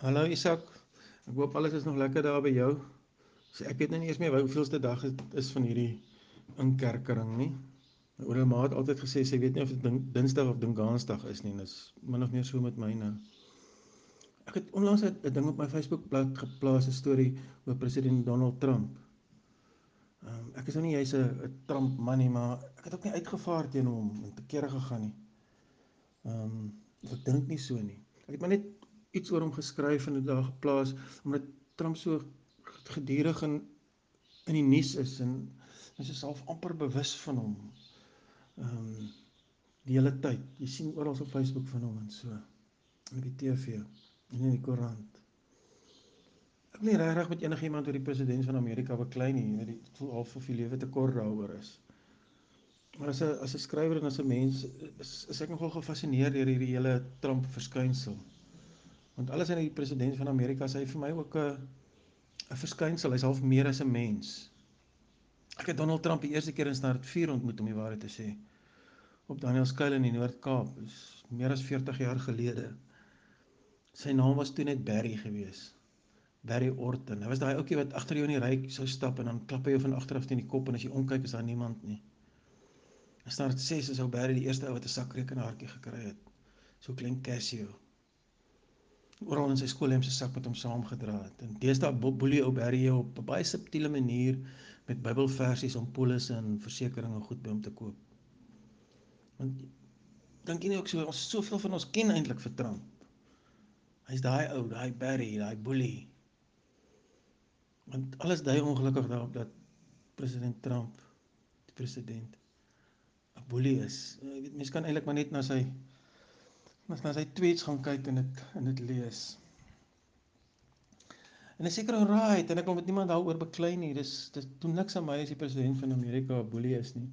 Hallo Isak. Ek hoop alles is nog lekker daar by jou. So ek weet nou nie eers meer hoeveelste dag dit is van hierdie inkerkering nie. My ouma het altyd gesê sy weet nie of dit Dinsdag of Dingansdag is nie. Dis min of meer so met my nou. Ek het onlangs 'n ding op my Facebookblad geplaas 'n storie oor president Donald Trump. Ehm um, ek is nou nie jy's 'n Trump man nie, maar ek het ook nie uitgevaar teen hom en te kere gegaan nie. Ehm um, ek dink nie so nie. Ek het maar net iets oor hom geskryf en dit daar geplaas omdat Trump so gedurig in in die nuus is en mense self amper bewus van hom. Ehm um, die hele tyd. Jy sien oral op Facebook van hom en so. En op die TV en in die koerant. Ek nie regtig met enigiemand oor die president van Amerika beklei nie, weet jy, dit voel half of die lewe te kort daaroor is. Maar as 'n as 'n skrywer en as 'n mens is, is ek nogal gefassineer deur hierdie hele Trump verskynsel. Want alles in die president van Amerika sê vir my ook 'n 'n verskynsel, hy's half meer as 'n mens. Ek het Donald Trump die eerste keer in Start 4 ontmoet om die waarheid te sê op Daniel Skuil in die Noord-Kaap, dis meer as 40 jaar gelede. Sy naam was toe net Barry gewees. Barry Orton. Hy was daai ouetjie wat agter jou in die ry sou stap en dan klap hy jou van agter af teen die kop en as jy omkyk is daar niemand nie. In Start 6 is ou Barry die eerste ou wat 'n sakrekenaartjie gekry het. So klein Casio oral in sy skoolhemse sak met hom saamgedra het. En deesdae boelie ou Barry op 'n baie subtiele manier met Bybelversies om polisse en versekerings goed by hom te koop. Want dink jy nie ook so ons soveel van ons ken eintlik vir Trump. Hy's daai ou, daai Barry, daai boelie. Want alles dui ongelukkig daarop dat president Trump die president 'n boelie is. Jy weet mense kan eintlik maar net na sy Ons na sy tweets gaan kyk en dit en dit lees. En is seker alright en ek wil met niemand daaroor beklei nie. Dis dit doen niks aan my as die president van Amerika 'n boelie is nie.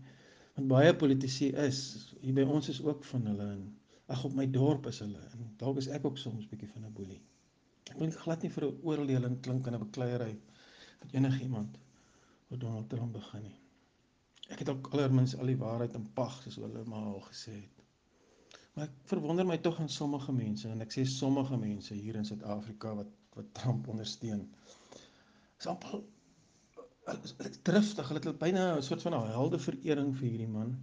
Want baie politici is hier by ons is ook van hulle en ag op my dorp is hulle en dalk is ek ook soms bietjie van 'n boelie. Ek wil glad nie vir 'n oordeling klink in 'n bekleierery met enigiemand wat Donald Trump begin nie. Ek het ook allermins al die waarheid in pag soos hulle maar al gesê het. Maar ek verwonder my tog aan sommige mense en ek sê sommige mense hier in Suid-Afrika wat wat Trump ondersteun. Is amper driftig, hulle het byna 'n soort van 'n heldeverering vir hierdie man.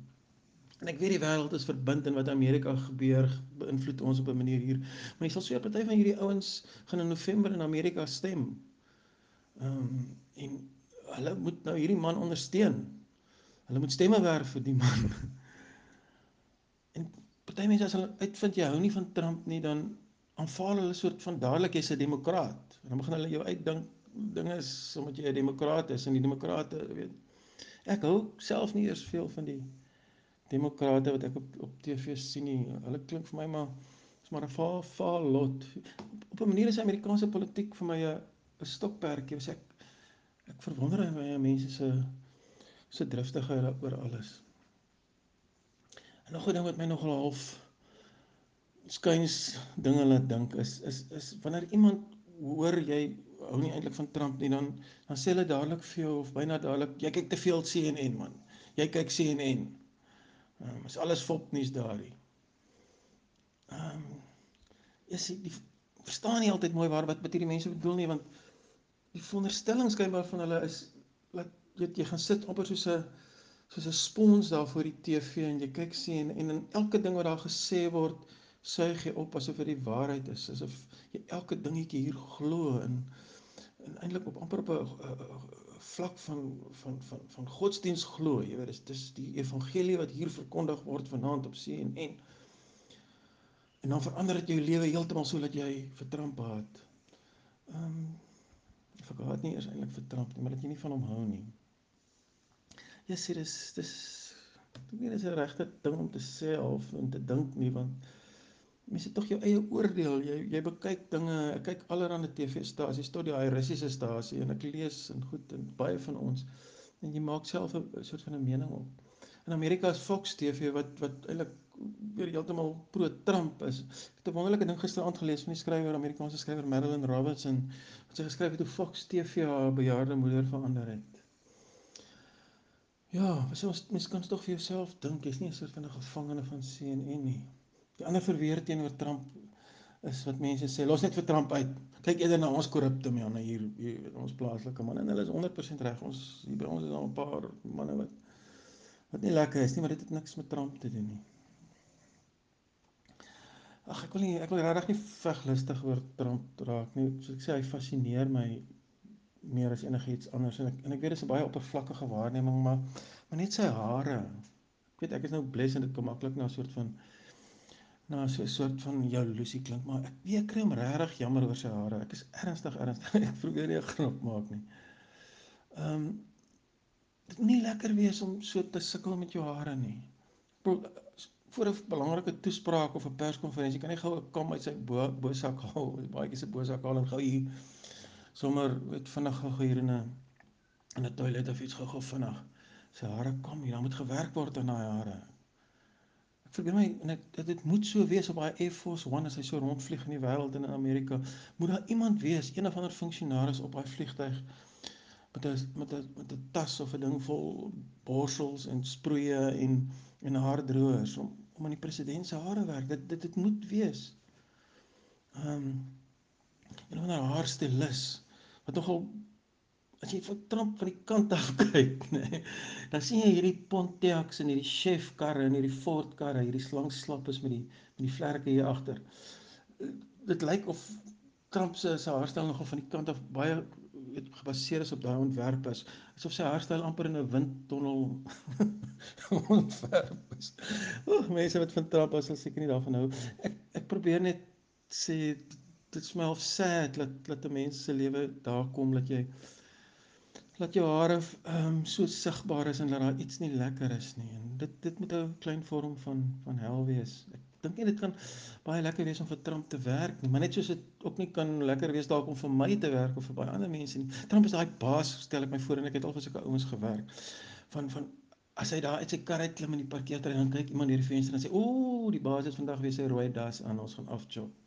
En ek weet die wêreld is verbind en wat Amerika gebeur beïnvloed ons op 'n manier hier. Maar jy sal sê 'n party van hierdie ouens gaan in November in Amerika stem. Ehm um, en hulle moet nou hierdie man ondersteun. Hulle moet stemme werf vir die man. Party mense as hulle uitvind jy hou nie van Trump nie, dan aanvaar hulle 'n soort van dadelik jy's 'n demokraat. En dan begin hulle jou uitdink dinge omdat jy 'n demokraat is en die demokrate, weet. Ek hou self nie eers veel van die demokrate wat ek op op TV sien nie. Hulle klink vir my maar is maar 'n vaal vaal lot. Op 'n manier is Amerikaanse politiek vir my 'n stokperdjie. Ek ek verwonder my mense se se driftigheid oor alles. En nog 'n ding wat my nogal half skuins dinge laat dink is is is wanneer iemand hoor jy hou nie eintlik van Trump nie dan dan sê hulle dadelik vir jou of byna dadelik jy kyk te veel CNN man. Jy kyk CNN. Ehm um, is alles fopnuus daarin. Ehm um, is die verstaan nie altyd mooi waar wat wat hierdie mense bedoel nie want die veronderstelling skynbaar van hulle is dat jy jy gaan sit amper soos 'n soos 'n spons daar voor die TV en jy kyk sien en, en in elke ding wat daar gesê word, suig jy op asof dit die waarheid is, asof jy elke dingetjie hier glo en en eintlik op amper op 'n vlak van van van van godsdiens glo, jy weet, dis die evangelie wat hier verkondig word vanaand op CNN. En dan verander dit jou lewe heeltemal so dat jy vertramp haat. Ehm um, ek vergaat nie eers eintlik vertramp nie, maar dat jy nie van hom hou nie. Ja, sê dis dis ek weet dis 'n regte ding om te sê of om te dink nie want mense tog jou eie oordeel. Jy jy bekyk dinge. Ek kyk allerlei TV-stasies, tot die Russiese stasie en ek lees en goed en baie van ons en jy maak self 'n soort van 'n mening op. In Amerika is Fox TV wat wat eintlik weer heeltemal pro-Trump is. Ek het 'n wonderlike ding gisteraand gelees van die skrywer, Amerikaanse skrywer Marilyn Robertson, wat sy geskryf het hoe Fox TV haar bejaarde moeder verander het. Ja, so ons mens kan tog vir jouself dink, jy's nie 'n soort van 'n gevangene van CNN nie. Die ander verweer teenoor Trump is wat mense sê los net vir Trump uit. Kyk eerder na ons korrupte manne hier, hier ons plaaslike manne en hulle is 100% reg. Ons hier by ons is al 'n paar manne wat wat nie lekker is nie, maar dit het niks met Trump te doen nie. Ag ek wil nie ek wil regtig nie veglustig oor Trump raak nie. Soos ek sê, hy fascineer my meer as enigiets anders en ek en ek weet dit is 'n baie oppervlakkige waarneming, maar maar net sy hare. Ek weet ek is nou bless en dit kom maklik na 'n soort van na so 'n soort van jaloesie klink, maar ek weet kry hom regtig jammer oor sy hare. Ek is ernstig ernstig. ek probeer nie 'n grap maak nie. Ehm um, dit nie lekker wees om so te sukkel met jou hare nie. Voor 'n belangrike toespraak of 'n perskonferensie kan jy gou 'n kam uit sy bo bosak haal, baie keer se bosak haal en gou hier sommer weet vinnig gou hier in 'n in 'n toilet of iets gou-gou vinnig. Sy hare kom hier, dan moet gewerk word aan daai hare. Ek vergeet my en dit dit moet so wees op daai Air Force 1 as hy so rondvlieg in die wêreld en in Amerika. Moet daar iemand wees, een of ander funksionaris op daai vliegtyg met 'n met 'n met 'n tas of 'n ding vol borsels en sproeie en en haardroërs om om aan die president se hare werk. Dit dit dit moet wees. Ehm um, en dan 'n haarstylus wat nogal as jy van Trump van die kant af kyk, nê, nee, dan sien jy hierdie Pontiacs en hierdie Chef karre en hierdie Ford karre, hierdie slank slappes met die met die vlerke hier agter. Dit lyk of Trump se se haarstyl nogal van die kant af baie weet gebaseer is op daai ontwerp is. Asof sy haarstyl amper in 'n windtonnel ontwerp is. Oek, mense wat van Trump as sal seker nie daarvan hou. Ek ek probeer net sê dit smel sad dat dat 'n mens se lewe daar kom dat jy dat jou hare ehm um, so sigbaar is en dat daar iets nie lekker is nie. En dit dit moet 'n klein vorm van van hel wees. Ek dink nie dit kan baie lekker wees om vir Trump te werk nie, maar net soos dit ook nie kan lekker wees dalk om vir my te werk of vir baie ander mense nie. Trump is daai baas, stel ek my voor en ek het al vir sulke ouens gewerk. Van van as hy daar uit sy kar uit klim in die parkeerterrein en kyk iemand deur die venster en sê, "Ooh, die baas het vandag weer sy rooi das aan, ons gaan afchop."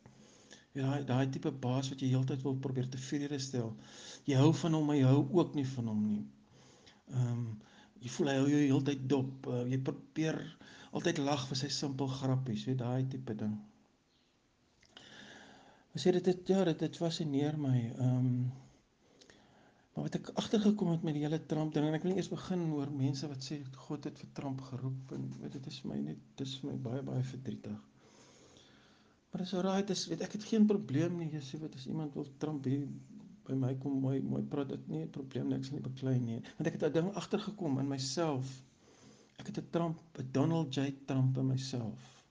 Ja, daai daai tipe baas wat jy heeltyd wil probeer tevrede stel. Jy hou van hom, jy hou ook nie van hom nie. Ehm um, jy voel hy hou jou heeltyd dop. Uh, jy probeer altyd lag vir sy simpel grappies, weet daai tipe ding. Ons sê dit het ja, dit het fascineer my. Ehm um, maar wat ek agtergekom het met die hele Trump ding en ek wil eers begin oor mense wat sê God het vir Trump geroep en weet dit is vir my net dis vir my baie baie verdrietig. Maar dis alraai, dis weet ek het geen probleem nie. Jy sê wat as iemand wil Trump hier by my kom mooi mooi praat, dit nie 'n probleem nie. Ek sal nie beklei nie. Want ek het 'n ding agtergekom in myself. Ek het 'n Trump, 'n Donald J Trump in myself.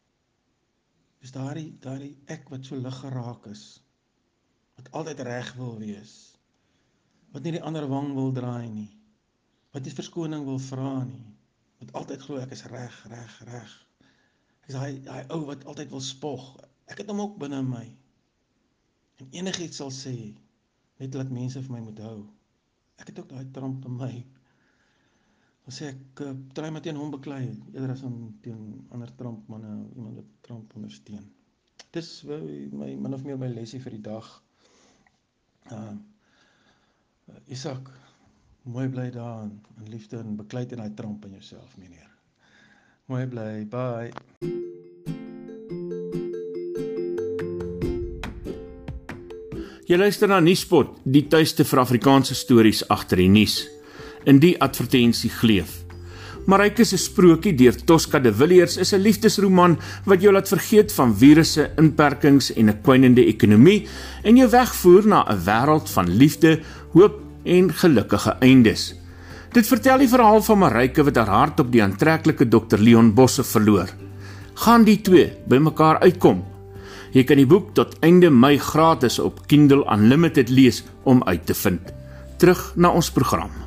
Dis daardie daardie ek wat so lig geraak is. Wat altyd reg wil wees. Wat nie die ander wang wil draai nie. Wat nie verskoning wil vra nie. Wat altyd glo ek is reg, reg, reg. Ek is daai daai ou wat altyd wil spog. Ek het hom ook binne my. En enigiets sal sê net laat mense vir my moet hou. Ek het ook daai tramp in my. Dan sê ek try met teen hom beklei eerder as om teen ander tramp manne iemand wat tramp ondersteun. Dis my min of meer my lesie vir die dag. Uh Isak mooi bly daar in liefde en beklei teen daai tramp in jouself meneer. Mooi bly. Bye. Jy luister na Nuuspot, die tuiste vir Afrikaanse stories agter die nuus. In die advertensie gleef. Maryke se sprokie deur Tosca de Villiers is 'n liefdesroman wat jou laat vergeet van virusse, inperkings en 'n kwynende ekonomie en jou wegvoer na 'n wêreld van liefde, hoop en gelukkige eindes. Dit vertel die verhaal van Maryke wat haar hart op die aantreklike Dr Leon Bosse verloor. Gaan die twee bymekaar uitkom Jy kan die boek tot einde Mei gratis op Kindle Unlimited lees om uit te vind. Terug na ons program.